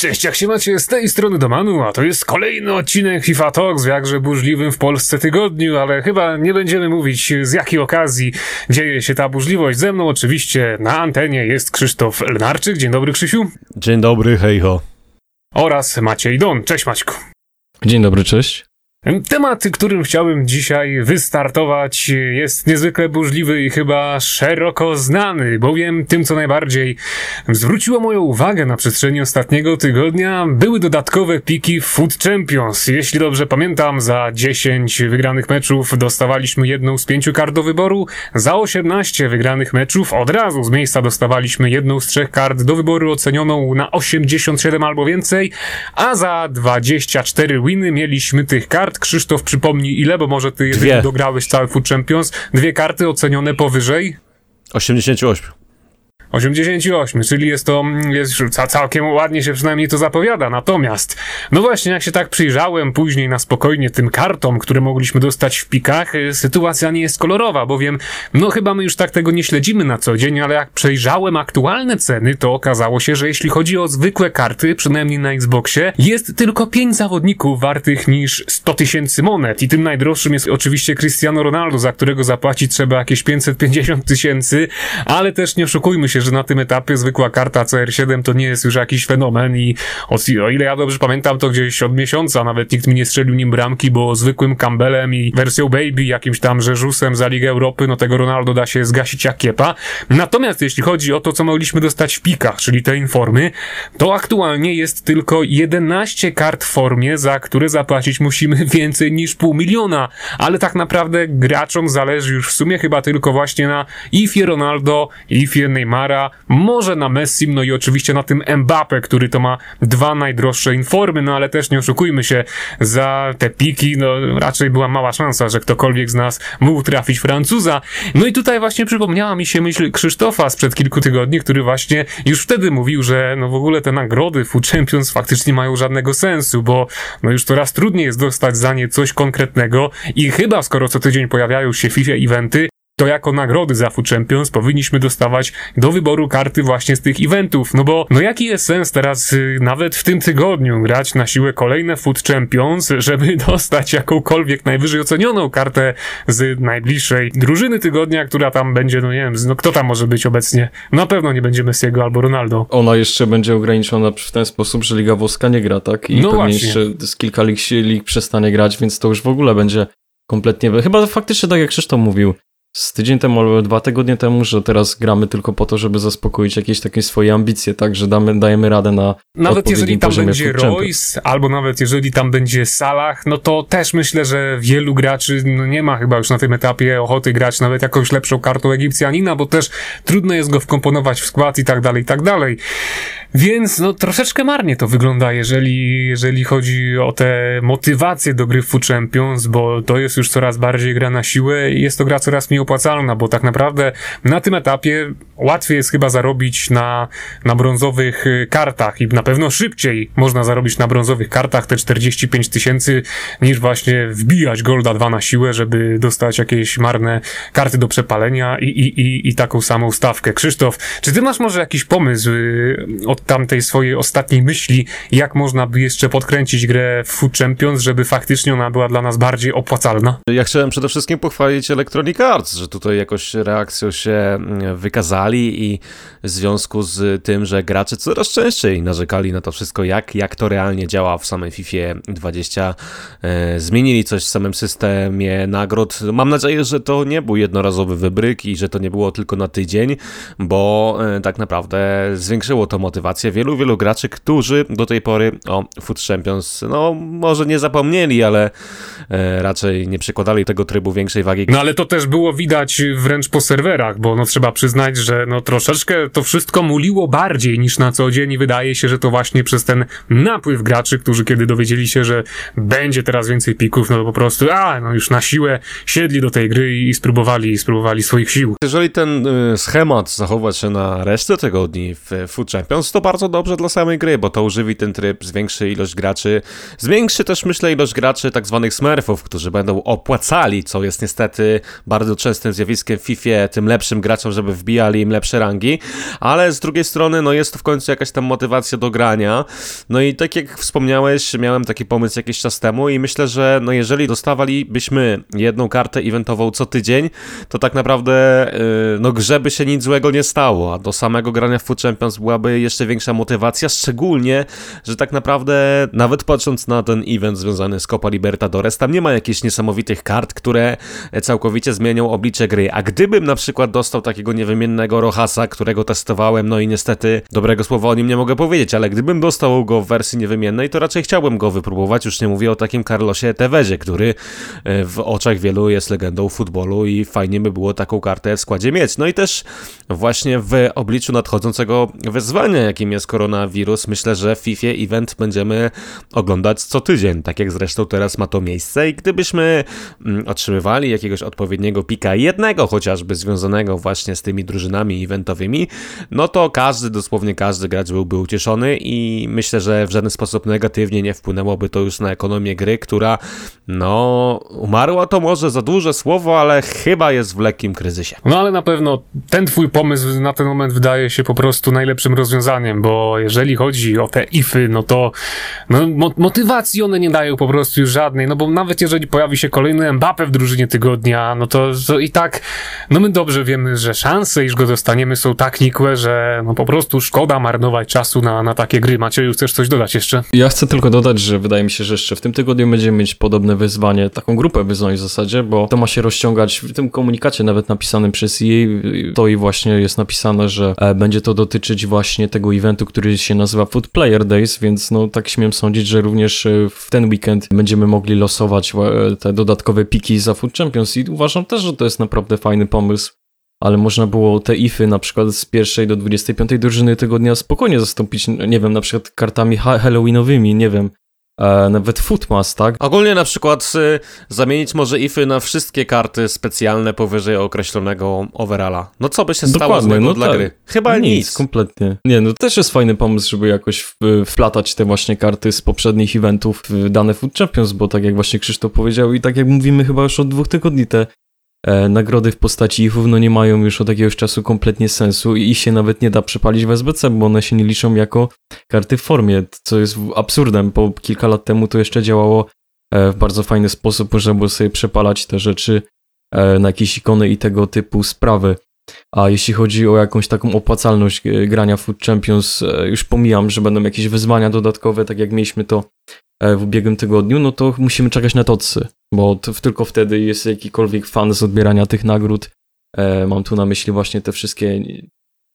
Cześć, jak się macie z tej strony Domanu, a to jest kolejny odcinek FIFA Talks w jakże burzliwym w Polsce tygodniu, ale chyba nie będziemy mówić z jakiej okazji dzieje się ta burzliwość. Ze mną oczywiście na antenie jest Krzysztof Lenarczyk. Dzień dobry Krzysiu. Dzień dobry, hejho. Oraz Maciej Don. Cześć Maćku. Dzień dobry, cześć. Temat, którym chciałbym dzisiaj wystartować, jest niezwykle burzliwy i chyba szeroko znany, bowiem tym, co najbardziej zwróciło moją uwagę na przestrzeni ostatniego tygodnia, były dodatkowe piki Food Champions. Jeśli dobrze pamiętam, za 10 wygranych meczów dostawaliśmy jedną z pięciu kart do wyboru, za 18 wygranych meczów od razu z miejsca dostawaliśmy jedną z trzech kart do wyboru ocenioną na 87 albo więcej, a za 24 winy mieliśmy tych kart kart. Krzysztof, przypomnij ile, bo może ty Dwie. dograłeś cały Food Champions. Dwie karty ocenione powyżej? 88. 88, czyli jest to jest całkiem ładnie się przynajmniej to zapowiada. Natomiast, no właśnie, jak się tak przyjrzałem później na spokojnie tym kartom, które mogliśmy dostać w pikach, y, sytuacja nie jest kolorowa, bowiem, no chyba my już tak tego nie śledzimy na co dzień, ale jak przejrzałem aktualne ceny, to okazało się, że jeśli chodzi o zwykłe karty, przynajmniej na Xboxie, jest tylko 5 zawodników wartych niż 100 tysięcy monet. I tym najdroższym jest oczywiście Cristiano Ronaldo, za którego zapłacić trzeba jakieś 550 tysięcy, ale też nie oszukujmy się, że na tym etapie zwykła karta CR7 to nie jest już jakiś fenomen i o, o ile ja dobrze pamiętam, to gdzieś od miesiąca nawet nikt mi nie strzelił nim bramki, bo zwykłym Campbellem i wersją Baby, jakimś tam Rzeżusem za Ligę Europy, no tego Ronaldo da się zgasić jak kiepa. Natomiast jeśli chodzi o to, co mogliśmy dostać w pikach, czyli te informy, to aktualnie jest tylko 11 kart w formie, za które zapłacić musimy więcej niż pół miliona, ale tak naprawdę graczom zależy już w sumie chyba tylko właśnie na Ifie Ronaldo, Ifie Neymar Neymara, może na Messim, no i oczywiście na tym Mbappe, który to ma dwa najdroższe informy, no ale też nie oszukujmy się, za te piki, no raczej była mała szansa, że ktokolwiek z nas mógł trafić Francuza. No i tutaj właśnie przypomniała mi się myśl Krzysztofa sprzed kilku tygodni, który właśnie już wtedy mówił, że no w ogóle te nagrody Food Champions faktycznie mają żadnego sensu, bo no już coraz trudniej jest dostać za nie coś konkretnego i chyba skoro co tydzień pojawiają się FIFA eventy, to jako nagrody za Food Champions powinniśmy dostawać do wyboru karty właśnie z tych eventów. No bo, no jaki jest sens teraz y, nawet w tym tygodniu grać na siłę kolejne Food Champions, żeby dostać jakąkolwiek najwyżej ocenioną kartę z najbliższej drużyny tygodnia, która tam będzie, no nie wiem, no kto tam może być obecnie? Na pewno nie będzie Messiego albo Ronaldo. Ona jeszcze będzie ograniczona w ten sposób, że Liga Włoska nie gra, tak? I no pewnie właśnie. jeszcze z kilka lig, lig przestanie grać, więc to już w ogóle będzie kompletnie... Chyba faktycznie tak jak Krzysztof mówił, z tydzień temu albo dwa tygodnie temu, że teraz gramy tylko po to, żeby zaspokoić jakieś takie swoje ambicje, tak, że damy, dajemy radę na Nawet jeżeli tam będzie Royce, albo nawet jeżeli tam będzie Salah, no to też myślę, że wielu graczy no nie ma chyba już na tym etapie ochoty grać nawet jakąś lepszą kartą Egipcjanina, bo też trudno jest go wkomponować w skład i tak dalej, i tak dalej. Więc no troszeczkę marnie to wygląda, jeżeli, jeżeli chodzi o te motywacje do gry Food Champions, bo to jest już coraz bardziej gra na siłę i jest to gra coraz mniej opłacalna, bo tak naprawdę na tym etapie łatwiej jest chyba zarobić na, na brązowych y, kartach i na pewno szybciej można zarobić na brązowych kartach te 45 tysięcy niż właśnie wbijać Golda 2 na siłę, żeby dostać jakieś marne karty do przepalenia i, i, i, i taką samą stawkę. Krzysztof, czy ty masz może jakiś pomysł y, od tamtej swojej ostatniej myśli, jak można by jeszcze podkręcić grę Food Champions, żeby faktycznie ona była dla nas bardziej opłacalna? Ja chciałem przede wszystkim pochwalić Electronic Arts, że tutaj jakoś reakcją się mm, wykazali i w związku z tym, że gracze coraz częściej narzekali na to wszystko, jak, jak to realnie działa w samej FIFA 20, e, zmienili coś w samym systemie nagród. Mam nadzieję, że to nie był jednorazowy wybryk i że to nie było tylko na tydzień, bo e, tak naprawdę zwiększyło to motywację wielu, wielu graczy, którzy do tej pory o Foot Champions, no może nie zapomnieli, ale e, raczej nie przykładali tego trybu większej wagi. No ale to też było widać wręcz po serwerach, bo no trzeba przyznać, że no troszeczkę to wszystko muliło bardziej niż na co dzień i wydaje się, że to właśnie przez ten napływ graczy, którzy kiedy dowiedzieli się, że będzie teraz więcej pików, no to po prostu, a no już na siłę siedli do tej gry i spróbowali, spróbowali swoich sił. Jeżeli ten y, schemat zachować się na resztę tygodni w Foot Champions, to bardzo dobrze dla samej gry, bo to używi ten tryb, zwiększy ilość graczy, zwiększy też, myślę, ilość graczy tak zwanych smurfów, którzy będą opłacali, co jest niestety bardzo częstym zjawiskiem w FIFA tym lepszym graczom, żeby wbijali im lepsze rangi, ale z drugiej strony, no jest to w końcu jakaś tam motywacja do grania. No i tak jak wspomniałeś, miałem taki pomysł jakiś czas temu i myślę, że no jeżeli dostawalibyśmy jedną kartę eventową co tydzień, to tak naprawdę yy, no grze by się nic złego nie stało, a do samego grania w Food Champions byłaby jeszcze większa motywacja, szczególnie, że tak naprawdę nawet patrząc na ten event związany z Copa Libertadores, tam nie ma jakichś niesamowitych kart, które całkowicie zmienią oblicze gry, a gdybym na przykład dostał takiego niewymiennego Rohasa, którego testowałem, no i niestety dobrego słowa o nim nie mogę powiedzieć, ale gdybym dostał go w wersji niewymiennej, to raczej chciałbym go wypróbować, już nie mówię o takim Carlosie Tevezie, który e, w oczach wielu jest legendą futbolu i fajnie by było taką kartę w składzie mieć. No i też właśnie w obliczu nadchodzącego wyzwania, jakim jest koronawirus, myślę, że FIFA event będziemy oglądać co tydzień, tak jak zresztą teraz ma to miejsce. I gdybyśmy mm, otrzymywali jakiegoś odpowiedniego pika, jednego chociażby związanego właśnie z tymi drużynami eventowymi, no to każdy, dosłownie każdy gracz byłby ucieszony i myślę, że w żaden sposób negatywnie nie wpłynęłoby to już na ekonomię gry, która no umarła to może za duże słowo, ale chyba jest w lekkim kryzysie. No ale na pewno ten twój pomysł na ten moment wydaje się po prostu najlepszym rozwiązaniem, bo jeżeli chodzi o te ify, no to no, mo motywacji one nie dają po prostu już żadnej, no bo nawet jeżeli pojawi się kolejny Mbappe w drużynie tygodnia, no to, to i tak, no my dobrze wiemy, że szanse, iż go dostaniemy są tak nikłe, że no po prostu szkoda marnować czasu na, na takie gry. Macieju, chcesz coś dodać jeszcze? Ja chcę tylko dodać, że wydaje mi się, że jeszcze w tym tygodniu będziemy mieć podobne wyzwanie, taką grupę wyzwań w zasadzie, bo to ma się rozciągać w tym komunikacie nawet napisanym przez jej, to i właśnie jest napisane, że e, będzie to dotyczyć właśnie tego eventu, który się nazywa Food Player Days, więc no tak śmiem sądzić, że również e, w ten weekend będziemy mogli losować e, te dodatkowe piki za Food Champions i uważam też, że to jest naprawdę fajny pomysł ale można było te ify na przykład z pierwszej do 25 drużyny tego dnia spokojnie zastąpić, nie wiem, na przykład kartami halloweenowymi, nie wiem, e, nawet Footmas, tak? Ogólnie na przykład y, zamienić może ify na wszystkie karty specjalne powyżej określonego overalla. No co by się stało Dokładnie, złego no dla tak. gry? Chyba nic, nic. kompletnie. Nie, no też jest fajny pomysł, żeby jakoś wplatać te właśnie karty z poprzednich eventów w dane Food Champions, bo tak jak właśnie Krzysztof powiedział i tak jak mówimy chyba już od dwóch tygodni, te nagrody w postaci ifów no nie mają już od jakiegoś czasu kompletnie sensu i się nawet nie da przepalić w SBC, bo one się nie liczą jako karty w formie, co jest absurdem, bo kilka lat temu to jeszcze działało e, w bardzo fajny sposób, można było sobie przepalać te rzeczy e, na jakieś ikony i tego typu sprawy. A jeśli chodzi o jakąś taką opłacalność e, grania Food Champions, e, już pomijam, że będą jakieś wyzwania dodatkowe, tak jak mieliśmy to e, w ubiegłym tygodniu, no to musimy czekać na tocy, bo to, tylko wtedy jest jakikolwiek fan z odbierania tych nagród. Mam tu na myśli właśnie te wszystkie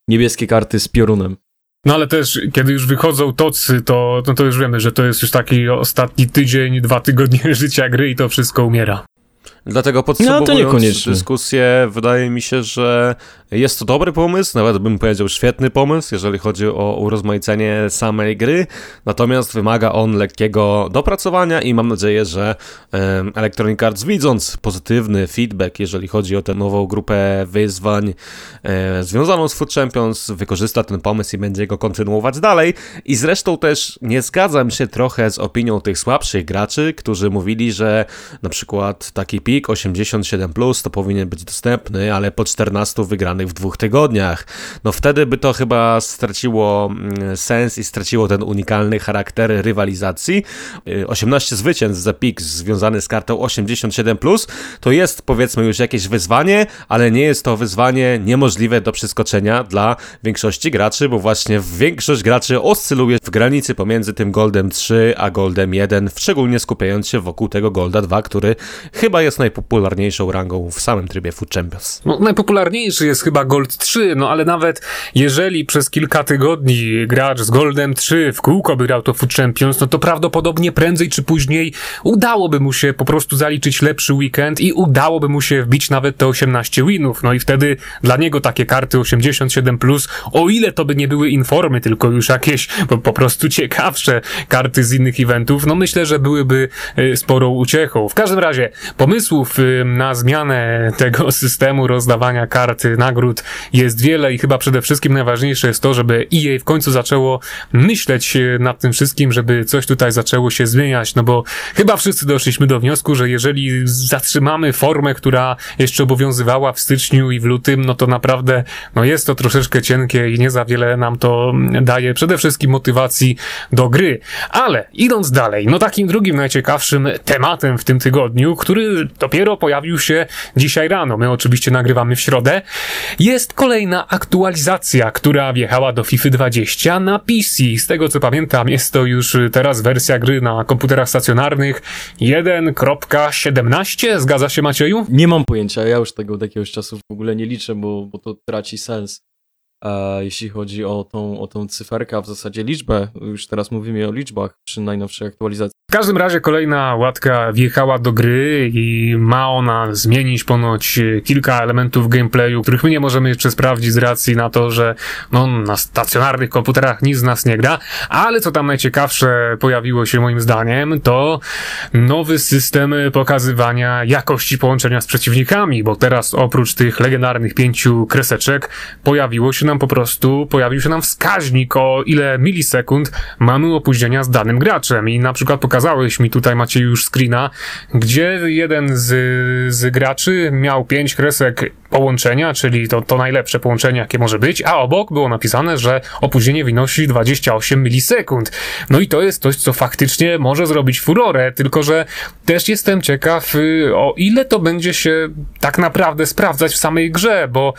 niebieskie karty z piorunem. No ale też, kiedy już wychodzą tocy, to, no to już wiemy, że to jest już taki ostatni tydzień, dwa tygodnie życia gry i to wszystko umiera. Dlatego podsumowując no, dyskusję, wydaje mi się, że jest to dobry pomysł, nawet bym powiedział świetny pomysł, jeżeli chodzi o urozmaicenie samej gry, natomiast wymaga on lekkiego dopracowania i mam nadzieję, że Electronic Arts widząc pozytywny feedback, jeżeli chodzi o tę nową grupę wyzwań e, związaną z Food Champions, wykorzysta ten pomysł i będzie go kontynuować dalej. I zresztą też nie zgadzam się trochę z opinią tych słabszych graczy, którzy mówili, że na przykład taki pik 87 plus to powinien być dostępny, ale po 14 wygranych w dwóch tygodniach. No wtedy by to chyba straciło mm, sens i straciło ten unikalny charakter rywalizacji. 18 y, zwycięstw za pik związany z kartą 87 plus to jest powiedzmy już jakieś wyzwanie, ale nie jest to wyzwanie niemożliwe do przeskoczenia dla większości graczy, bo właśnie większość graczy oscyluje w granicy pomiędzy tym Goldem 3 a Goldem 1, szczególnie skupiając się wokół tego Golda 2, który chyba jest najpopularniejszą rangą w samym trybie Food Champions. No, najpopularniejszy jest chyba Gold 3, no ale nawet jeżeli przez kilka tygodni gracz z Goldem 3 w kółko by grał to Food Champions, no to prawdopodobnie prędzej czy później udałoby mu się po prostu zaliczyć lepszy weekend i udałoby mu się wbić nawet te 18 winów. No i wtedy dla niego takie karty 87+, plus, o ile to by nie były informy, tylko już jakieś po, po prostu ciekawsze karty z innych eventów, no myślę, że byłyby y, sporą uciechą. W każdym razie, pomysł pomysłów na zmianę tego systemu rozdawania kart nagród jest wiele i chyba przede wszystkim najważniejsze jest to, żeby EA w końcu zaczęło myśleć nad tym wszystkim, żeby coś tutaj zaczęło się zmieniać, no bo chyba wszyscy doszliśmy do wniosku, że jeżeli zatrzymamy formę, która jeszcze obowiązywała w styczniu i w lutym, no to naprawdę no jest to troszeczkę cienkie i nie za wiele nam to daje przede wszystkim motywacji do gry. Ale idąc dalej, no takim drugim najciekawszym tematem w tym tygodniu, który dopiero pojawił się dzisiaj rano, my oczywiście nagrywamy w środę, jest kolejna aktualizacja, która wjechała do FIFA 20 na PC. Z tego co pamiętam, jest to już teraz wersja gry na komputerach stacjonarnych 1.17. Zgadza się Macieju? Nie mam pojęcia, ja już tego od jakiegoś czasu w ogóle nie liczę, bo, bo to traci sens. Jeśli chodzi o tą, o tą cyferkę, a w zasadzie liczbę, już teraz mówimy o liczbach przy najnowszej aktualizacji. W każdym razie kolejna łatka wjechała do gry i ma ona zmienić ponoć kilka elementów gameplayu, których my nie możemy jeszcze sprawdzić z racji na to, że no, na stacjonarnych komputerach nic z nas nie gra, ale co tam najciekawsze pojawiło się moim zdaniem, to nowy system pokazywania jakości połączenia z przeciwnikami, bo teraz oprócz tych legendarnych pięciu kreseczek pojawiło się nam po prostu, pojawił się nam wskaźnik o ile milisekund mamy opóźnienia z danym graczem. I na przykład pokazałeś mi tutaj, macie już screena, gdzie jeden z, z graczy miał pięć kresek połączenia, czyli to, to najlepsze połączenie, jakie może być, a obok było napisane, że opóźnienie wynosi 28 milisekund. No i to jest coś, co faktycznie może zrobić furorę, tylko że też jestem ciekaw, y, o ile to będzie się tak naprawdę sprawdzać w samej grze, bo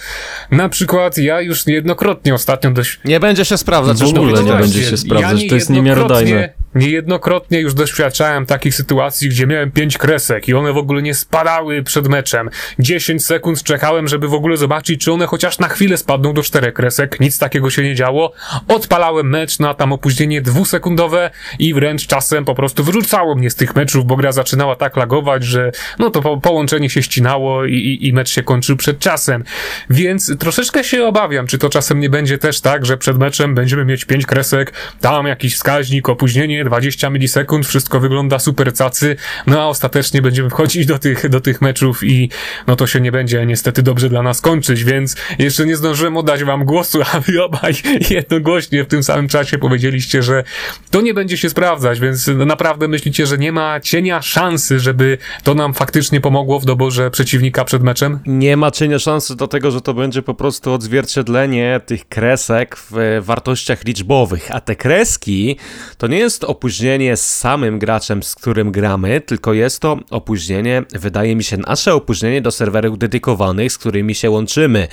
na przykład ja już niejednokrotnie ostatnio dość... Nie będzie się sprawdzać. W ogóle nie będzie się sprawdzać, ja to jest niemiarodajne. Niejednokrotnie już doświadczałem takich sytuacji, gdzie miałem pięć kresek i one w ogóle nie spadały przed meczem. 10 sekund czekałem, żeby w ogóle zobaczyć, czy one chociaż na chwilę spadną do czterech kresek. Nic takiego się nie działo. Odpalałem mecz na tam opóźnienie dwusekundowe i wręcz czasem po prostu wyrzucało mnie z tych meczów, bo gra zaczynała tak lagować, że no to po połączenie się ścinało i, i, i mecz się kończył przed czasem. Więc troszeczkę się obawiam, czy to czasem nie będzie też tak, że przed meczem będziemy mieć pięć kresek, tam jakiś wskaźnik, opóźnienie, 20 milisekund, wszystko wygląda super cacy, no a ostatecznie będziemy wchodzić do tych, do tych meczów i no to się nie będzie niestety dobrze dla nas kończyć, więc jeszcze nie zdążyłem oddać wam głosu, a wy obaj jednogłośnie w tym samym czasie powiedzieliście, że to nie będzie się sprawdzać, więc naprawdę myślicie, że nie ma cienia szansy, żeby to nam faktycznie pomogło w doborze przeciwnika przed meczem? Nie ma cienia szansy do tego, że to będzie po prostu odzwierciedlenie tych kresek w wartościach liczbowych, a te kreski to nie jest opóźnienie z samym graczem, z którym gramy, tylko jest to opóźnienie, wydaje mi się, nasze opóźnienie do serwerów dedykowanych, z którymi się łączymy.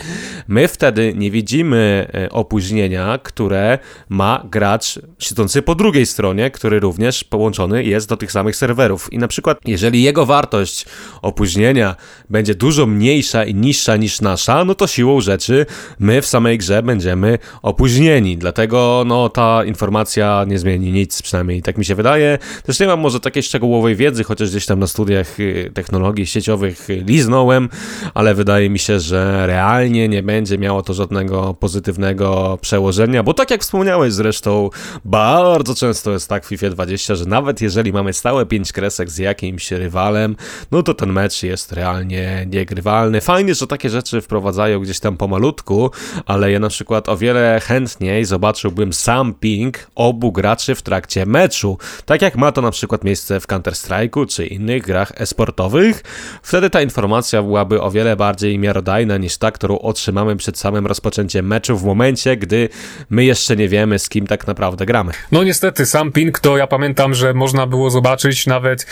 My wtedy nie widzimy e, opóźnienia, które ma gracz siedzący po drugiej stronie, który również połączony jest do tych samych serwerów. I na przykład, jeżeli jego wartość opóźnienia będzie dużo mniejsza i niższa niż nasza, no to siłą rzeczy my w samej grze będziemy opóźnieni. Dlatego no, ta informacja nie zmieni nic, przynajmniej tak mi się wydaje. Też nie mam może takiej szczegółowej wiedzy, chociaż gdzieś tam na studiach y, technologii sieciowych liznąłem, ale wydaje mi się, że realnie nie będzie miało to żadnego pozytywnego przełożenia, bo tak jak wspomniałeś zresztą, bardzo często jest tak w FIFA 20, że nawet jeżeli mamy stałe 5 kresek z jakimś rywalem, no to ten mecz jest realnie niegrywalny. Fajnie, że takie rzeczy wprowadzają gdzieś tam pomalutku, ale ja na przykład o wiele chętniej zobaczyłbym sam ping obu graczy w trakcie meczu, tak jak ma to na przykład miejsce w Counter-Strike'u czy innych grach esportowych. Wtedy ta informacja byłaby o wiele bardziej miarodajna niż ta, którą otrzymamy przed samym rozpoczęciem meczu w momencie, gdy my jeszcze nie wiemy, z kim tak naprawdę gramy. No niestety, sam ping to ja pamiętam, że można było zobaczyć nawet e,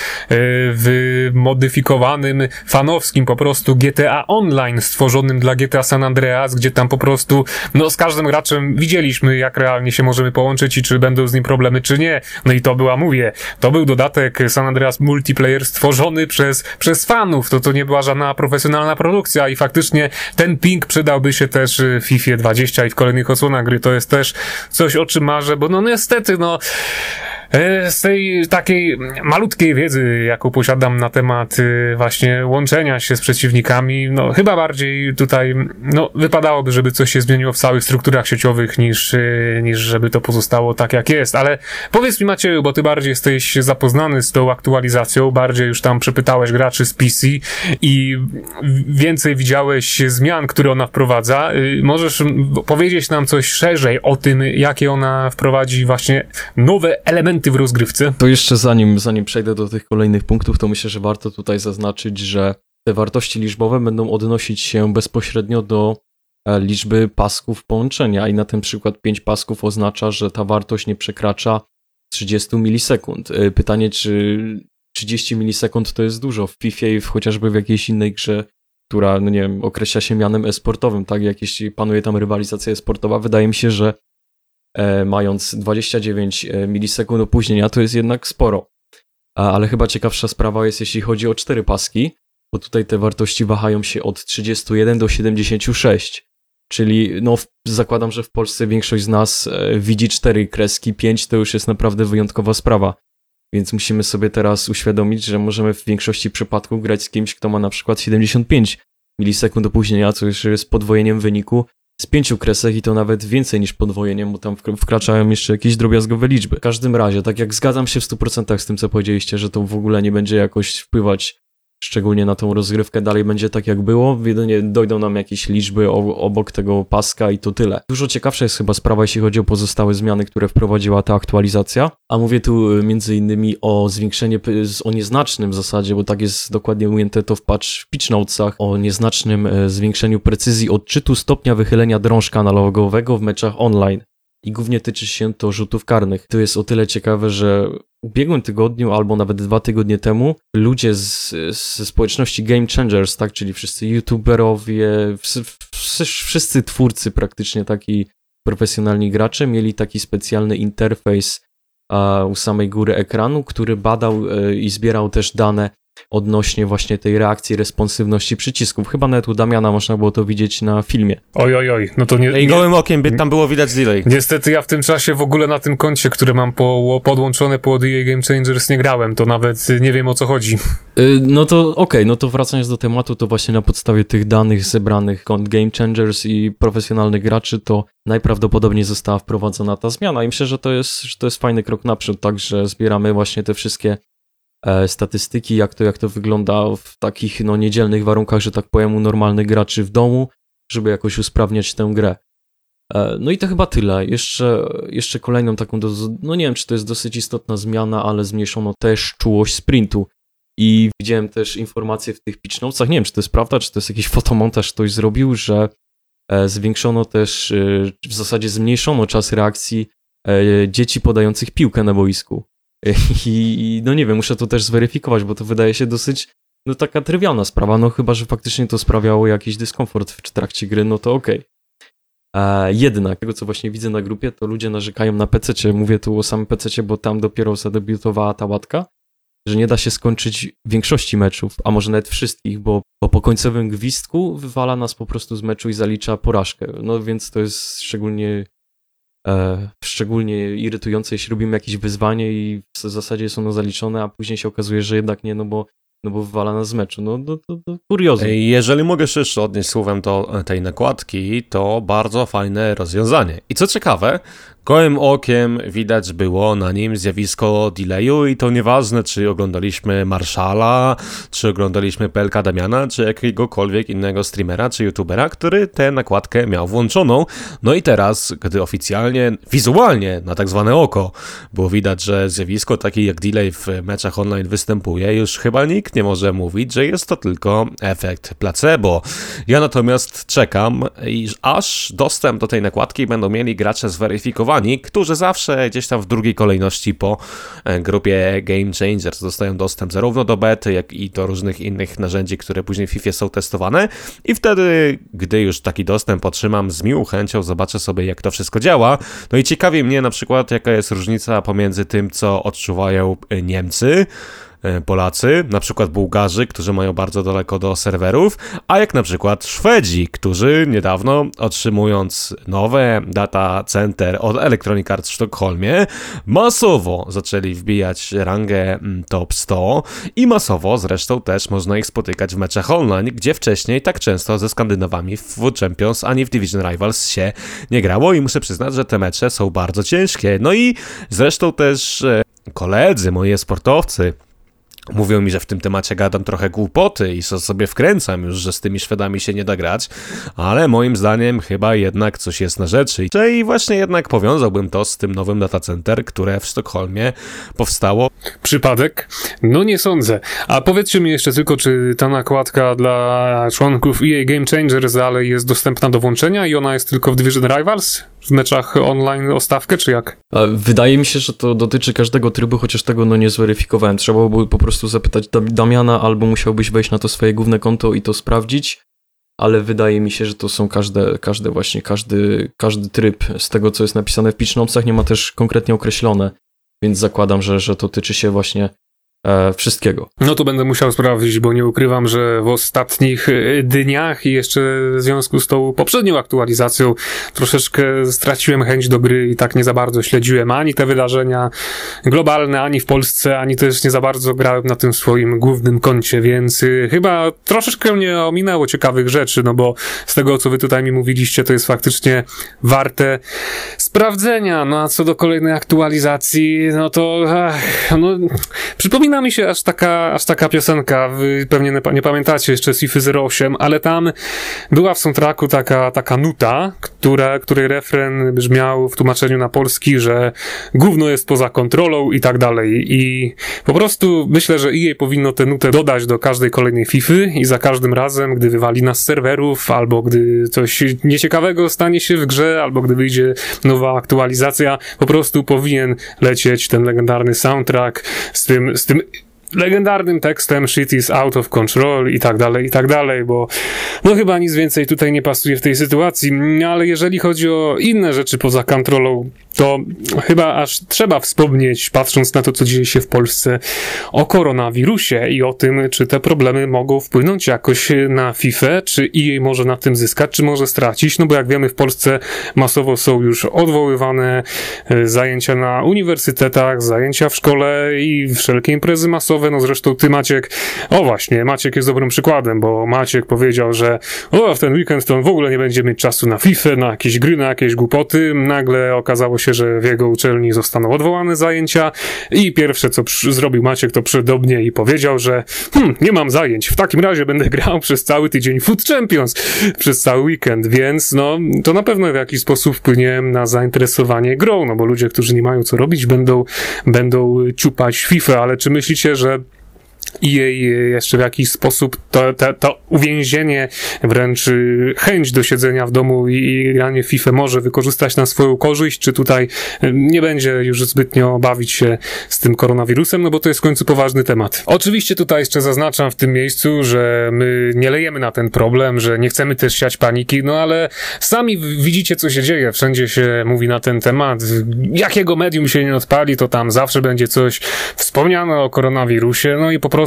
w modyfikowanym fanowskim po prostu GTA Online stworzonym dla GTA San Andreas, gdzie tam po prostu no z każdym graczem widzieliśmy, jak realnie się możemy połączyć i czy będą z nim problemy, czy nie. No i to była, mówię, to był dodatek San Andreas Multiplayer stworzony przez, przez fanów. To to nie była żadna profesjonalna produkcja i faktycznie ten ping przydałby się też w FIFA 20 i w kolejnych odsłonach gry. To jest też coś, o czym marzę, bo no niestety, no z tej takiej malutkiej wiedzy, jaką posiadam na temat e, właśnie łączenia się z przeciwnikami, no chyba bardziej tutaj, no wypadałoby, żeby coś się zmieniło w całych strukturach sieciowych niż, e, niż żeby to pozostało tak jak jest, ale powiedz mi Macieju, bo ty bardziej jesteś zapoznany z tą aktualizacją, bardziej już tam przepytałeś graczy z PC i więcej widziałeś zmian, które ona wprowadza. Możesz powiedzieć nam coś szerzej o tym, jakie ona wprowadzi właśnie nowe elementy w rozgrywce. To jeszcze zanim, zanim przejdę do tych kolejnych punktów, to myślę, że warto tutaj zaznaczyć, że te wartości liczbowe będą odnosić się bezpośrednio do e, liczby pasków połączenia i na ten przykład 5 pasków oznacza, że ta wartość nie przekracza 30 milisekund. E, pytanie, czy 30 milisekund to jest dużo w FIFA i chociażby w jakiejś innej grze, która, no nie wiem, określa się mianem esportowym, tak? Jak jeśli panuje tam rywalizacja esportowa, wydaje mi się, że mając 29 e, milisekund opóźnienia, to jest jednak sporo. Ale chyba ciekawsza sprawa jest, jeśli chodzi o cztery paski, bo tutaj te wartości wahają się od 31 do 76. Czyli no, zakładam, że w Polsce większość z nas e, widzi cztery kreski, pięć to już jest naprawdę wyjątkowa sprawa. Więc musimy sobie teraz uświadomić, że możemy w większości przypadków grać z kimś, kto ma na przykład 75 milisekund opóźnienia, co już jest podwojeniem wyniku, z pięciu kresek i to nawet więcej niż podwojenie, bo tam wkraczają jeszcze jakieś drobiazgowe liczby. W każdym razie, tak jak zgadzam się w 100% z tym, co powiedzieliście, że to w ogóle nie będzie jakoś wpływać szczególnie na tą rozgrywkę, dalej będzie tak jak było, jedynie dojdą nam jakieś liczby obok tego paska i to tyle. Dużo ciekawsza jest chyba sprawa, jeśli chodzi o pozostałe zmiany, które wprowadziła ta aktualizacja, a mówię tu y, między innymi o zwiększenie, o nieznacznym w zasadzie, bo tak jest dokładnie ujęte to w patch w pitch notesach, o nieznacznym y, zwiększeniu precyzji odczytu stopnia wychylenia drążka analogowego w meczach online i głównie tyczy się to rzutów karnych. To jest o tyle ciekawe, że w ubiegłym tygodniu albo nawet dwa tygodnie temu ludzie z, ze społeczności Game Changers, tak, czyli wszyscy youtuberowie, wszyscy twórcy praktycznie taki profesjonalni gracze mieli taki specjalny interfejs u samej góry ekranu, który badał e, i zbierał też dane odnośnie właśnie tej reakcji, responsywności przycisków. Chyba nawet u Damiana można było to widzieć na filmie. Oj, oj, oj, no to nie... I gołym okiem by tam było widać delay. Niestety ja w tym czasie w ogóle na tym koncie, które mam po, podłączone po EA Game Changers nie grałem, to nawet nie wiem o co chodzi. Y, no to okej, okay, no to wracając do tematu, to właśnie na podstawie tych danych zebranych kont Game Changers i profesjonalnych graczy, to najprawdopodobniej została wprowadzona ta zmiana i myślę, że to jest, że to jest fajny krok naprzód, tak, że zbieramy właśnie te wszystkie statystyki, jak to, jak to wygląda w takich no, niedzielnych warunkach, że tak powiem, u normalnych graczy w domu, żeby jakoś usprawniać tę grę. E, no i to chyba tyle. Jeszcze, jeszcze kolejną taką, do, no nie wiem, czy to jest dosyć istotna zmiana, ale zmniejszono też czułość sprintu. I widziałem też informacje w tych pitch notesach, nie wiem, czy to jest prawda, czy to jest jakiś fotomontaż ktoś zrobił, że e, zwiększono też, w zasadzie zmniejszono czas reakcji dzieci podających piłkę na boisku. I no nie wiem, muszę to też zweryfikować, bo to wydaje się dosyć no taka trywialna sprawa, no chyba, że faktycznie to sprawiało jakiś dyskomfort w trakcie gry, no to okej. Okay. Jednak, tego co właśnie widzę na grupie, to ludzie narzekają na PC. Mówię tu o samym PC, bo tam dopiero zadebiutowała ta łatka, że nie da się skończyć większości meczów, a może nawet wszystkich, bo, bo po końcowym gwizdku wywala nas po prostu z meczu i zalicza porażkę. No więc to jest szczególnie E, szczególnie irytujące, jeśli robimy jakieś wyzwanie i w zasadzie jest ono zaliczone, a później się okazuje, że jednak nie, no bo no bo wywala nas z meczu. No to, to, to kuriozum. Jeżeli mogę jeszcze odnieść słowem do tej nakładki, to bardzo fajne rozwiązanie. I co ciekawe, Gołym okiem widać było na nim zjawisko delayu i to nieważne, czy oglądaliśmy Marszala, czy oglądaliśmy PLK Damiana, czy jakiegokolwiek innego streamera, czy youtubera, który tę nakładkę miał włączoną. No i teraz, gdy oficjalnie, wizualnie, na tak zwane oko, było widać, że zjawisko takie jak delay w meczach online występuje, już chyba nikt nie może mówić, że jest to tylko efekt placebo. Ja natomiast czekam, aż dostęp do tej nakładki będą mieli gracze zweryfikowani którzy zawsze gdzieś tam w drugiej kolejności po e, grupie Game Changers dostają dostęp zarówno do bety, jak i do różnych innych narzędzi, które później w FIFA są testowane i wtedy, gdy już taki dostęp otrzymam, z miłą chęcią zobaczę sobie, jak to wszystko działa. No i ciekawi mnie na przykład, jaka jest różnica pomiędzy tym, co odczuwają e, Niemcy, Polacy, na przykład Bułgarzy, którzy mają bardzo daleko do serwerów, a jak na przykład Szwedzi, którzy niedawno otrzymując nowe data center od Electronic Arts w Sztokholmie, masowo zaczęli wbijać rangę mm, top 100 i masowo zresztą też można ich spotykać w meczach online, gdzie wcześniej tak często ze Skandynawami w Champions ani w Division Rivals się nie grało i muszę przyznać, że te mecze są bardzo ciężkie. No i zresztą też e, koledzy, moi sportowcy, Mówią mi, że w tym temacie gadam trochę głupoty i sobie wkręcam już, że z tymi Szwedami się nie da grać, ale moim zdaniem chyba jednak coś jest na rzeczy. I właśnie jednak powiązałbym to z tym nowym datacenter, które w Sztokholmie powstało. Przypadek? No nie sądzę. A powiedzcie mi jeszcze tylko, czy ta nakładka dla członków EA Game Changers dalej jest dostępna do włączenia i ona jest tylko w Division Rivals? W meczach online o stawkę, czy jak? Wydaje mi się, że to dotyczy każdego trybu, chociaż tego no nie zweryfikowałem. Trzeba było po prostu zapytać Damiana, albo musiałbyś wejść na to swoje główne konto i to sprawdzić, ale wydaje mi się, że to są każde, każde właśnie, każdy, każdy tryb z tego, co jest napisane w pitch nie ma też konkretnie określone, więc zakładam, że, że to tyczy się właśnie e, wszystkiego. No to będę musiał sprawdzić, bo nie ukrywam, że w ostatnich e, dniach i jeszcze w związku z tą poprzednią aktualizacją troszeczkę straciłem chęć do gry i tak nie za bardzo śledziłem ani te wydarzenia globalne, ani w Polsce, ani też nie za bardzo grałem na tym swoim głównym koncie, więc y, chyba troszeczkę mnie ominęło ciekawych rzeczy, no bo z tego, co wy tutaj mi mówiliście, to jest faktycznie warte sprawdzenia. No a co do kolejnej aktualizacji, no to ach, no, przypominam przypomina mi się aż taka, aż taka piosenka, wy pewnie nie, nie pamiętacie jeszcze Sify 08, ale tam była w soundtracku taka, taka nuta, która, której refren brzmiał w tłumaczeniu na polski, że gówno jest poza kontrolą i tak dalej. I po prostu myślę, że EA powinno tę nutę dodać do każdej kolejnej Fify i za każdym razem, gdy wywali nas z serwerów, albo gdy coś nieciekawego stanie się w grze, albo gdy wyjdzie nowa aktualizacja, po prostu powinien lecieć ten legendarny soundtrack z tym, z tym legendarnym tekstem shit is out of control i tak dalej, i tak dalej, bo no chyba nic więcej tutaj nie pasuje w tej sytuacji, ale jeżeli chodzi o inne rzeczy poza kontrolą, to chyba aż trzeba wspomnieć, patrząc na to, co dzieje się w Polsce, o koronawirusie i o tym, czy te problemy mogą wpłynąć jakoś na FIFA, czy EA może na tym zyskać, czy może stracić, no bo jak wiemy w Polsce masowo są już odwoływane e, zajęcia na uniwersytetach, zajęcia w szkole i wszelkie imprezy masowe, no zresztą ty Maciek, o właśnie, Maciek jest dobrym przykładem, bo Maciek powiedział, że o, w ten weekend to on w ogóle nie będzie mieć czasu na FIFA, na jakieś gry, na jakieś głupoty. Nagle okazało się, że w jego uczelni zostaną odwołane zajęcia i pierwsze, co zrobił Maciek, to przyszedł i powiedział, że hm, nie mam zajęć, w takim razie będę grał przez cały tydzień Foot Champions, przez cały weekend, więc no, to na pewno w jakiś sposób wpłynie na zainteresowanie grą, no bo ludzie, którzy nie mają co robić, będą, będą ciupać FIFA, ale czy myślicie, że i jej jeszcze w jakiś sposób to, to, to uwięzienie, wręcz y, chęć do siedzenia w domu i granie FIFA może wykorzystać na swoją korzyść, czy tutaj y, nie będzie już zbytnio bawić się z tym koronawirusem, no bo to jest w końcu poważny temat. Oczywiście tutaj jeszcze zaznaczam w tym miejscu, że my nie lejemy na ten problem, że nie chcemy też siać paniki, no ale sami widzicie, co się dzieje. Wszędzie się mówi na ten temat. Jakiego medium się nie odpali, to tam zawsze będzie coś wspomniane o koronawirusie, no i po prostu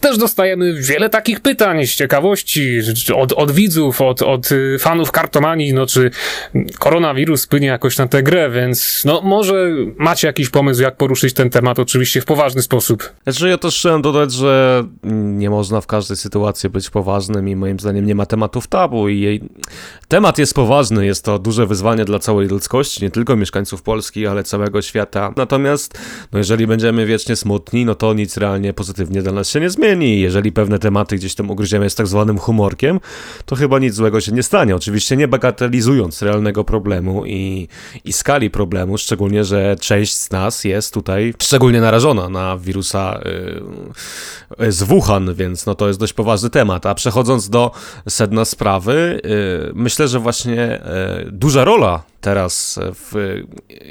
też dostajemy wiele takich pytań z ciekawości od, od widzów, od, od y, fanów kartomanii, no czy koronawirus wpłynie jakoś na tę grę, więc no może macie jakiś pomysł, jak poruszyć ten temat, oczywiście w poważny sposób. Znaczy ja też chciałem dodać, że nie można w każdej sytuacji być poważnym i moim zdaniem nie ma tematów tabu i jej... temat jest poważny, jest to duże wyzwanie dla całej ludzkości, nie tylko mieszkańców Polski, ale całego świata. Natomiast no jeżeli będziemy wiecznie smutni, no to nic realnie pozytywnie dla nas się nie zmieni. Jeżeli pewne tematy gdzieś tam ugryziemy z tak zwanym humorkiem, to chyba nic złego się nie stanie. Oczywiście nie bagatelizując realnego problemu i, i skali problemu, szczególnie, że część z nas jest tutaj szczególnie narażona na wirusa yy, z Wuhan, więc no to jest dość poważny temat. A przechodząc do sedna sprawy, yy, myślę, że właśnie yy, duża rola teraz w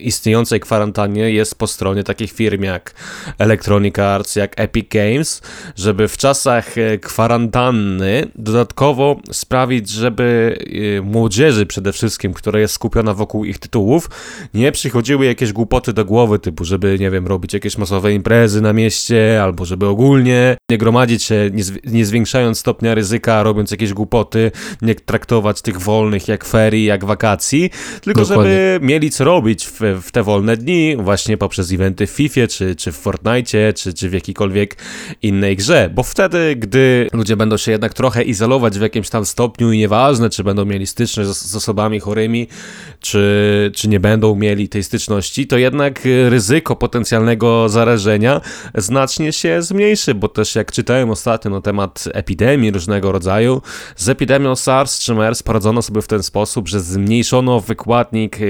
istniejącej kwarantannie jest po stronie takich firm jak Electronic Arts, jak Epic Games, żeby w czasach e, kwarantanny dodatkowo sprawić, żeby e, młodzieży przede wszystkim, która jest skupiona wokół ich tytułów, nie przychodziły jakieś głupoty do głowy, typu żeby, nie wiem, robić jakieś masowe imprezy na mieście, albo żeby ogólnie nie gromadzić się, nie, nie zwiększając stopnia ryzyka, robiąc jakieś głupoty, nie traktować tych wolnych jak ferii, jak wakacji, tylko Dokładnie. żeby mieli co robić w, w, te wolne dni, właśnie poprzez eventy w FIFA, czy, czy w Fortnite, czy, czy w jakiejkolwiek innej grze, bo wtedy, gdy ludzie będą się jednak trochę izolować w jakimś tam stopniu i nieważne, czy będą mieli styczność z, z osobami chorymi, czy, czy nie będą mieli tej styczności, to jednak ryzyko potencjalnego zarażenia znacznie się zmniejszy, bo też jak czytałem ostatnio na temat epidemii różnego rodzaju, z epidemią SARS czy MERS poradzono sobie w ten sposób, że zmniejszono wykładnik e,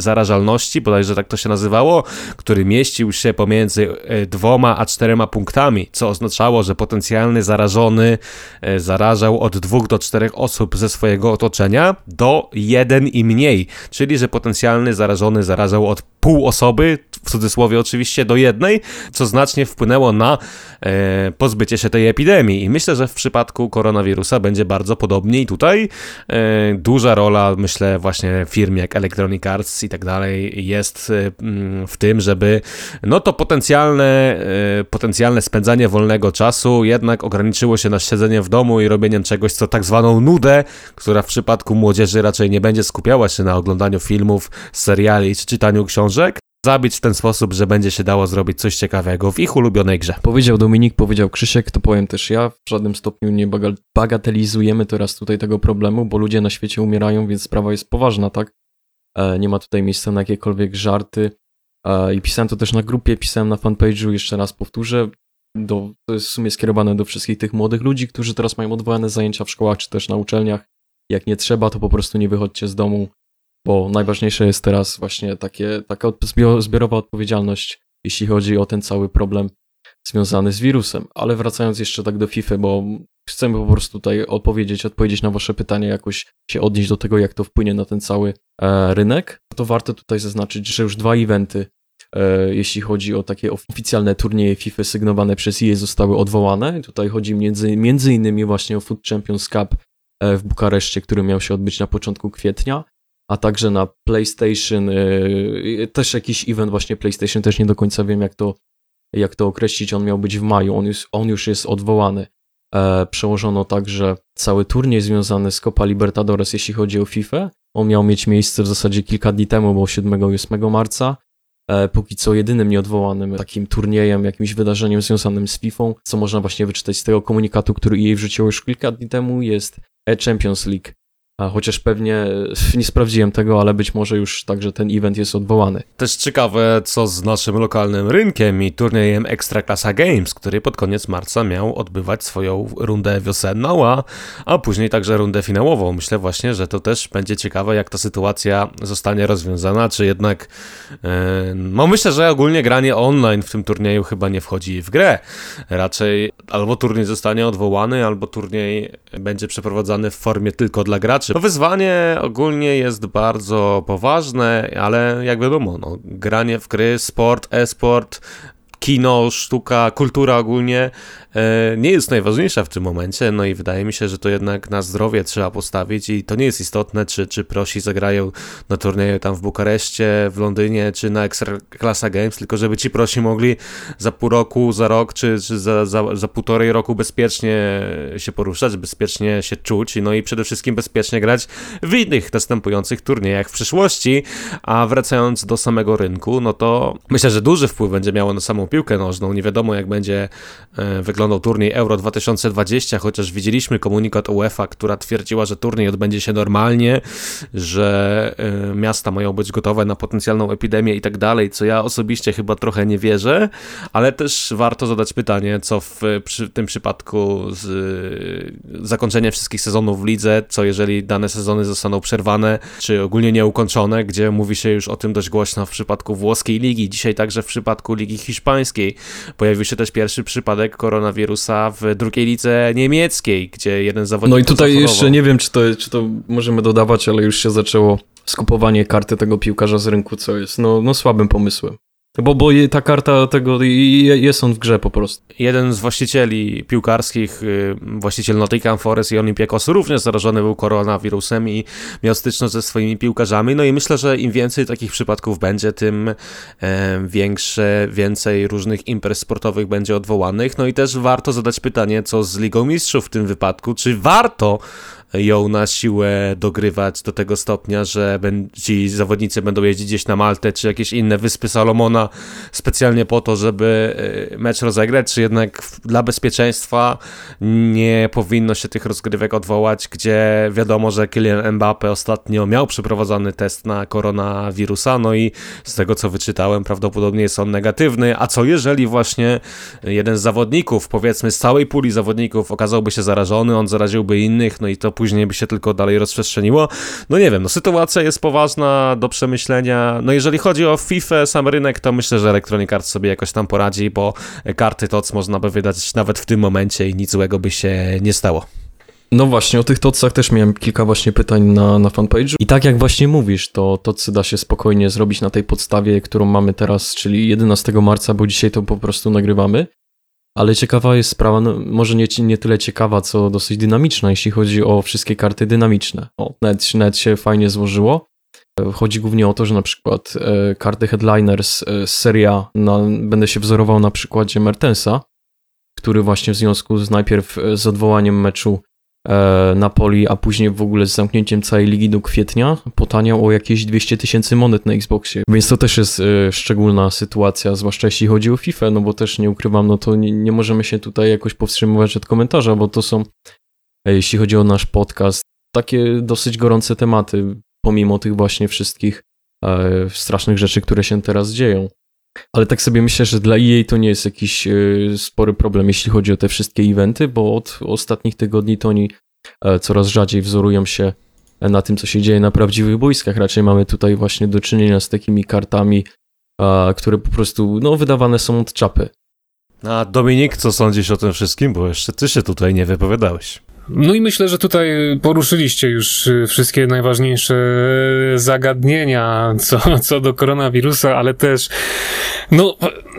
zarażalności, bodajże tak to się nazywało, który mieścił się pomiędzy e, dwoma a czterema punktami, co oznaczało, że potencjalny zarażony e, zarażał od dwóch do czterech osób ze swojego otoczenia do jeden i mniej, czyli że potencjalny zarażony zarażał od pół osoby, w cudzysłowie oczywiście, do jednej, co znacznie wpłynęło na e, pozbycie się tej epidemii. I myślę, że w przypadku koronawirusa będzie bardzo podobnie i tutaj e, duża rola, myślę, właśnie firm jak Electronic Arts i tak dalej jest e, w tym, żeby no to potencjalne, e, potencjalne spędzanie wolnego czasu jednak ograniczyło się na siedzenie w domu i robieniem czegoś, co tak zwaną nudę, która w przypadku młodzieży raczej nie będzie skupiała się na oglądaniu filmów, seriali czy czytaniu książek, zabić w ten sposób, że będzie się dało zrobić coś ciekawego w ich ulubionej grze. Powiedział Dominik, powiedział Krzysiek, to powiem też ja. W żadnym stopniu nie bagatelizujemy teraz tutaj tego problemu, bo ludzie na świecie umierają, więc sprawa jest poważna, tak? E, nie ma tutaj miejsca na jakiekolwiek żarty. E, I pisałem to też na grupie, pisałem na fanpage'u, jeszcze raz powtórzę. Do, to jest w sumie skierowane do wszystkich tych młodych ludzi, którzy teraz mają odwołane zajęcia w szkołach czy też na uczelniach. Jak nie trzeba, to po prostu nie wychodźcie z domu bo najważniejsze jest teraz właśnie takie, taka zbiorowa odpowiedzialność, jeśli chodzi o ten cały problem związany z wirusem. Ale wracając jeszcze tak do FIFA, bo chcemy po prostu tutaj odpowiedzieć, odpowiedzieć na wasze pytania, jakoś się odnieść do tego, jak to wpłynie na ten cały e, rynek, to warto tutaj zaznaczyć, że już dwa eventy, e, jeśli chodzi o takie oficjalne turnieje FIFA sygnowane przez EA zostały odwołane. Tutaj chodzi między, między innymi właśnie o Food Champions Cup e, w Bukareszcie, który miał się odbyć na początku kwietnia a także na PlayStation, yy, też jakiś event właśnie PlayStation, też nie do końca wiem jak to, jak to określić, on miał być w maju, on już, on już jest odwołany. E, przełożono także cały turniej związany z Copa Libertadores, jeśli chodzi o FIFA. On miał mieć miejsce w zasadzie kilka dni temu, bo 7 i 8 marca. E, póki co jedynym nieodwołanym takim turniejem, jakimś wydarzeniem związanym z FIFA, co można właśnie wyczytać z tego komunikatu, który jej wrzuciło już kilka dni temu, jest Champions League a chociaż pewnie e, nie sprawdziłem tego, ale być może już także ten event jest odwołany. Też ciekawe, co z naszym lokalnym rynkiem i turniejem Ekstraklasa Games, który pod koniec marca miał odbywać swoją rundę wiosenną, a, a później także rundę finałową. Myślę właśnie, że to też będzie ciekawe, jak ta sytuacja zostanie rozwiązana, czy jednak. Yy, no myślę, że ogólnie granie online w tym turnieju chyba nie wchodzi w grę. Raczej albo turniej zostanie odwołany, albo turniej będzie przeprowadzany w formie tylko dla graczy graczy. To wyzwanie ogólnie jest bardzo poważne, ale jak wiadomo, no, granie w gry, sport, e-sport, kino, sztuka, kultura ogólnie E, nie jest najważniejsza w tym momencie, no i wydaje mi się, że to jednak na zdrowie trzeba postawić i to nie jest istotne, czy, czy prosi zagrają na turnieju tam w Bukareszcie, w Londynie, czy na Ekstraklasa Games, tylko żeby ci prosi mogli za pół roku, za rok, czy, czy za, za, za półtorej roku bezpiecznie się poruszać, bezpiecznie się czuć, no i przede wszystkim bezpiecznie grać w innych następujących turniejach w przyszłości, a wracając do samego rynku, no to myślę, że duży wpływ będzie miało na samą piłkę nożną, nie wiadomo jak będzie e, wyglądał turniej Euro 2020, chociaż widzieliśmy komunikat UEFA, która twierdziła, że turniej odbędzie się normalnie, że y, miasta mają być gotowe na potencjalną epidemię i tak dalej, co ja osobiście chyba trochę nie wierzę, ale też warto zadać pytanie, co w przy tym przypadku z y, zakończenia wszystkich sezonów w lidze, co jeżeli dane sezony zostaną przerwane, czy ogólnie nieukończone, gdzie mówi się już o tym dość głośno w przypadku włoskiej ligi, dzisiaj także w przypadku ligi hiszpańskiej. Pojawił się też pierwszy przypadek koronawirusa w drugiej lidze niemieckiej, gdzie jeden zawodnik. No i tutaj jeszcze nie wiem, czy to, czy to możemy dodawać, ale już się zaczęło skupowanie karty tego piłkarza z rynku, co jest no, no słabym pomysłem. Bo, bo ta karta tego, jest on w grze po prostu. Jeden z właścicieli piłkarskich, y, właściciel Nottingham Forest i Olympiakos również zarażony był koronawirusem i miał styczność ze swoimi piłkarzami. No i myślę, że im więcej takich przypadków będzie, tym e, większe, więcej różnych imprez sportowych będzie odwołanych. No i też warto zadać pytanie, co z Ligą Mistrzów w tym wypadku. Czy warto ją na siłę dogrywać do tego stopnia, że ci zawodnicy będą jeździć gdzieś na Maltę czy jakieś inne wyspy Salomona specjalnie po to, żeby e, mecz rozegrać, czy jednak dla bezpieczeństwa nie powinno się tych rozgrywek odwołać, gdzie wiadomo, że Kylian Mbappe ostatnio miał przeprowadzony test na koronawirusa, no i z tego co wyczytałem, prawdopodobnie jest on negatywny, a co jeżeli właśnie jeden z zawodników, powiedzmy z całej puli zawodników okazałby się zarażony, on zaraziłby innych, no i to później później by się tylko dalej rozprzestrzeniło. No nie wiem, no sytuacja jest poważna, do przemyślenia. No jeżeli chodzi o FIFA, sam rynek, to myślę, że Electronic Arts sobie jakoś tam poradzi, bo karty TOC można by wydać nawet w tym momencie i nic złego by się nie stało. No właśnie, o tych tocach też miałem kilka właśnie pytań na, na fanpage'u. I tak jak właśnie mówisz, to tocy da się spokojnie zrobić na tej podstawie, którą mamy teraz, czyli 11 marca, bo dzisiaj to po prostu nagrywamy. Ale ciekawa jest sprawa, no, może nie, nie tyle ciekawa, co dosyć dynamiczna, jeśli chodzi o wszystkie karty dynamiczne. O, net się fajnie złożyło. E, chodzi głównie o to, że na przykład e, karty Headliners e, seria na, będę się wzorował na przykładzie Mertensa, który właśnie w związku z najpierw e, z odwołaniem meczu Napoli, a później w ogóle z zamknięciem całej ligi do kwietnia potaniał o jakieś 200 tysięcy monet na Xboxie. Więc to też jest e, szczególna sytuacja, zwłaszcza jeśli chodzi o FIFA, no bo też nie ukrywam, no to nie, nie możemy się tutaj jakoś powstrzymywać od komentarza, bo to są, e, jeśli chodzi o nasz podcast, takie dosyć gorące tematy, pomimo tych właśnie wszystkich strasznych rzeczy, które się teraz dzieją. Ale tak sobie myślę, że dla EA to nie jest jakiś e, spory problem, jeśli chodzi o te wszystkie eventy, bo od ostatnich tygodni to oni e, coraz rzadziej wzorują się na tym, co się dzieje na prawdziwych boiskach. Raczej mamy tutaj właśnie do czynienia z takimi kartami, które po prostu no, wydawane są od czapy. A Dominik, co sądzisz o tym wszystkim? Bo jeszcze ty się tutaj nie wypowiadałeś. No i myślę, że tutaj poruszyliście już y, wszystkie najważniejsze zagadnienia co, co do koronawirusa, ale też no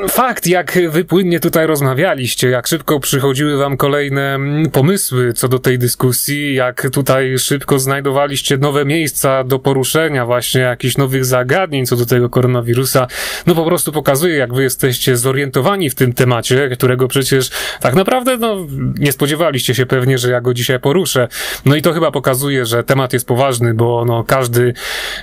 fakt, jak wypłynnie tutaj rozmawialiście, jak szybko przychodziły wam kolejne pomysły co do tej dyskusji, jak tutaj szybko znajdowaliście nowe miejsca do poruszenia właśnie jakichś nowych zagadnień co do tego koronawirusa, no po prostu pokazuje, jak wy jesteście zorientowani w tym temacie, którego przecież tak naprawdę no nie spodziewaliście się pewnie, że ja go dzisiaj poruszę. No i to chyba pokazuje, że temat jest poważny, bo no każdy,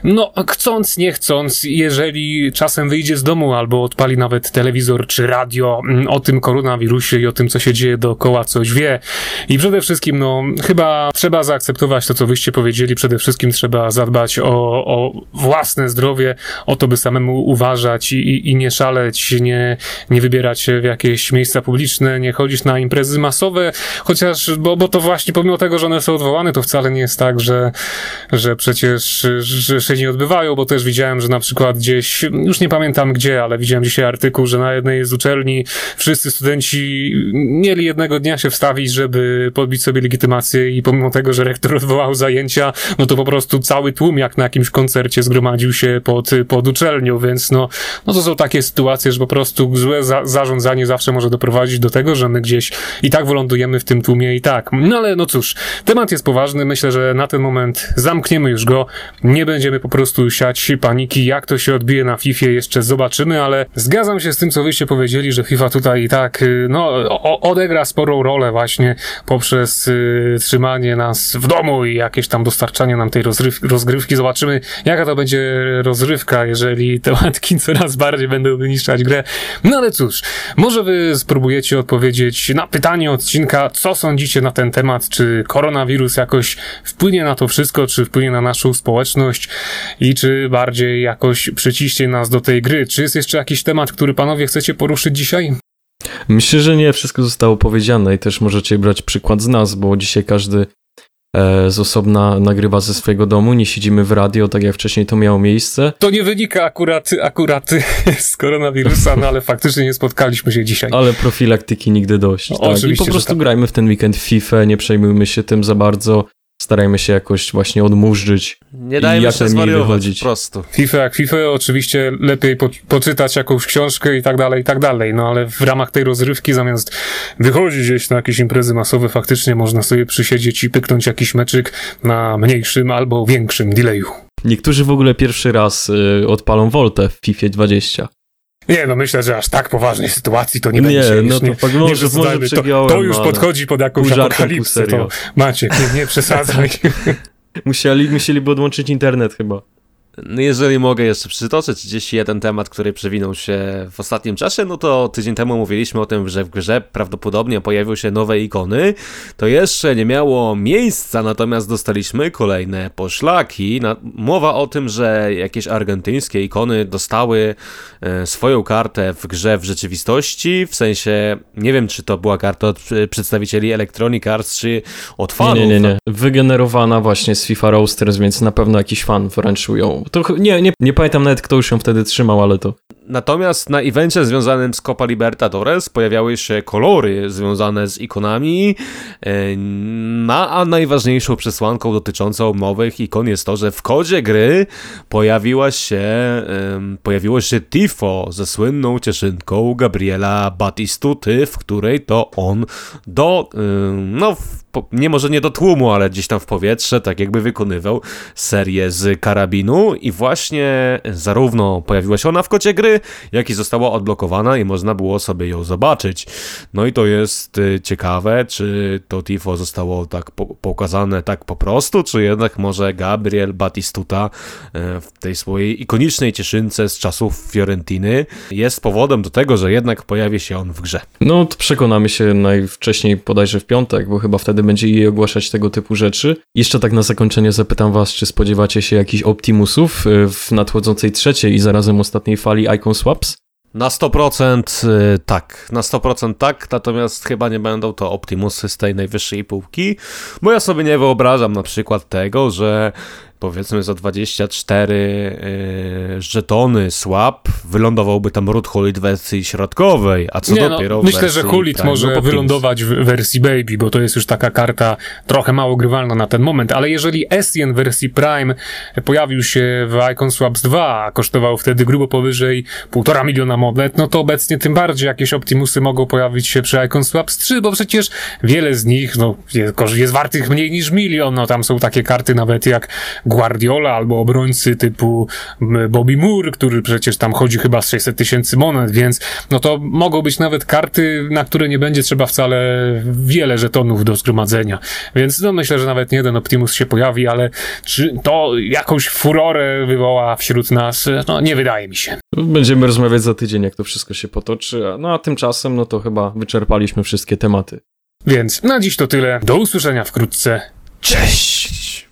no chcąc, nie chcąc, jeżeli czasem wyjdzie z domu albo odpali nawet telewizor czy radio mm, o tym koronawirusie i o tym, co się dzieje dookoła, coś wie. I przede wszystkim, no chyba trzeba zaakceptować to, co wyście powiedzieli. Przede wszystkim trzeba zadbać o, o własne zdrowie, o to, by samemu uważać i, i nie szaleć, nie, nie wybierać się w jakieś miejsca publiczne, nie chodzić na imprezy masowe, chociaż, bo, bo to właśnie właśnie pomimo tego, że one są odwołane, to wcale nie jest tak, że, że przecież że się nie odbywają, bo też widziałem, że na przykład gdzieś, już nie pamiętam gdzie, ale widziałem dzisiaj artykuł, że na jednej z uczelni wszyscy studenci mieli jednego dnia się wstawić, żeby podbić sobie legitymację i pomimo tego, że rektor odwołał zajęcia, no to po prostu cały tłum jak na jakimś koncercie zgromadził się pod, pod uczelnią, więc no, no to są takie sytuacje, że po prostu złe za, zarządzanie zawsze może doprowadzić do tego, że my gdzieś i tak wylądujemy w tym tłumie i tak. No ale no cóż, temat jest poważny. Myślę, że na ten moment zamkniemy już go. Nie będziemy po prostu siać paniki. Jak to się odbije na FIFA jeszcze zobaczymy, ale zgadzam się z tym, co wyście powiedzieli, że FIFA tutaj i tak, y, no, odegra sporą rolę właśnie poprzez y, trzymanie nas w domu i jakieś tam dostarczanie nam tej rozryw- rozgrywki. Zobaczymy, jaka to będzie rozrywka, jeżeli te łatki coraz bardziej będą wyniszczać grę. No ale cóż, może wy spróbujecie odpowiedzieć na pytanie odcinka, co sądzicie na ten temat, czy koronawirus jakoś wpłynie na to wszystko, czy wpłynie na naszą społeczność i czy bardziej jakoś przyciśnie nas do tej gry. Czy jest jeszcze jakiś temat, który panowie chcecie poruszyć dzisiaj? Myślę, że nie, wszystko zostało powiedziane i też możecie brać przykład z nas, bo dzisiaj każdy E, z osobna nagrywa ze swojego domu, nie siedzimy w radio, tak jak wcześniej to miało miejsce. To nie wynika akurat, akurat z koronawirusa, no ale faktycznie nie spotkaliśmy się dzisiaj. Ale profilaktyki nigdy dość. No, tak? I po prostu tak. grajmy w ten weekend w FIFA, nie przejmujmy się tym za bardzo. Starajmy się jakoś właśnie odmurzyć. Nie dajmy się zwariować po prostu. FIFA jak FIFA, oczywiście lepiej po, poczytać jakąś książkę i tak dalej, i tak dalej, no ale w ramach tej rozrywki zamiast wychodzić gdzieś na jakieś imprezy masowe, faktycznie można sobie przysiedzieć i pyknąć jakiś meczyk na mniejszym albo większym delayu. Niektórzy w ogóle pierwszy raz y, odpalą Voltę w FIFA 20. Nie, no myślę, że aż tak poważnej sytuacji to nie, nie będzie. Nie, no to nie, może, nie może to, to już podchodzi pod jakąś apokalipsę. To macie, nie, nie przesadzaj. musieli, musieliby odłączyć internet chyba. No jeżeli mogę jeszcze przytoczyć gdzieś jeden temat, który przewinął się w ostatnim czasie, no to tydzień temu mówiliśmy o tym, że w grze prawdopodobnie pojawią się nowe ikony. To jeszcze nie miało miejsca, natomiast dostaliśmy kolejne poszlaki. Mowa o tym, że jakieś argentyńskie ikony dostały e, swoją kartę w grze w rzeczywistości, w sensie nie wiem, czy to była karta od przedstawicieli Electronic Arts, czy od fanów. Nie, nie, nie. Wygenerowana właśnie z FIFA Roasters, więc na pewno jakiś fan wręczył ją to nie, nie, nie pamiętam nawet, kto już ją wtedy trzymał, ale to... Natomiast na evencie związanym z Copa Libertadores pojawiały się kolory związane z ikonami, e, na, a najważniejszą przesłanką dotyczącą nowych ikon jest to, że w kodzie gry pojawiła się, pojawiło się Tifo ze słynną cieszynką Gabriela Batistuty, w której to on do, no nie może nie do tłumu, ale gdzieś tam w powietrze, tak jakby wykonywał serię z karabinu i właśnie zarówno pojawiła się ona w kocie gry, jak i została odblokowana i można było sobie ją zobaczyć. No i to jest y, ciekawe, czy to Tifo zostało tak po pokazane tak po prostu, czy jednak może Gabriel Batistuta y, w tej swojej ikonicznej cieszynce z czasów Fiorentiny jest powodem do tego, że jednak pojawi się on w grze. No to przekonamy się najwcześniej podajże w piątek, bo chyba wtedy będzie jej ogłaszać tego typu rzeczy. Jeszcze tak na zakończenie zapytam was, czy spodziewacie się jakichś Optimusów y, w nadchodzącej trzeciej i zarazem ostatniej fali Icon Swaps? Na 100% y, tak, na 100% tak, natomiast chyba nie będą to Optimusy z tej najwyższej półki, bo ja sobie nie wyobrażam na przykład tego, że powiedzmy za 24 yy, żetony swap wylądowałby tam root Hulit w wersji środkowej, a co nie, no, dopiero no, Myślę, że Hulit może wylądować w wersji Baby, bo to jest już taka karta trochę mało grywalna na ten moment, ale jeżeli Essien w wersji Prime pojawił się w Icon Swaps 2, a kosztował wtedy grubo powyżej 1,5 miliona monet, no to obecnie tym bardziej jakieś Optimusy mogą pojawić się przy Icon Swaps 3, bo przecież wiele z nich no, jest, jest wartych mniej niż milion, no tam są takie karty nawet jak Guardiola albo obrońcy typu Bobby Moore, który przecież tam chodzi chyba z 600 tysięcy monet, więc no to mogą być nawet karty, na które nie będzie trzeba wcale wiele żetonów do zgromadzenia. Więc no myślę, że nawet nie jeden Optimus się pojawi, ale czy to jakąś furorę wywoła wśród nas? No nie wydaje mi się. Będziemy rozmawiać za tydzień, jak to wszystko się potoczy. No a tymczasem, no to chyba wyczerpaliśmy wszystkie tematy. Więc na dziś to tyle. Do usłyszenia wkrótce. Cześć!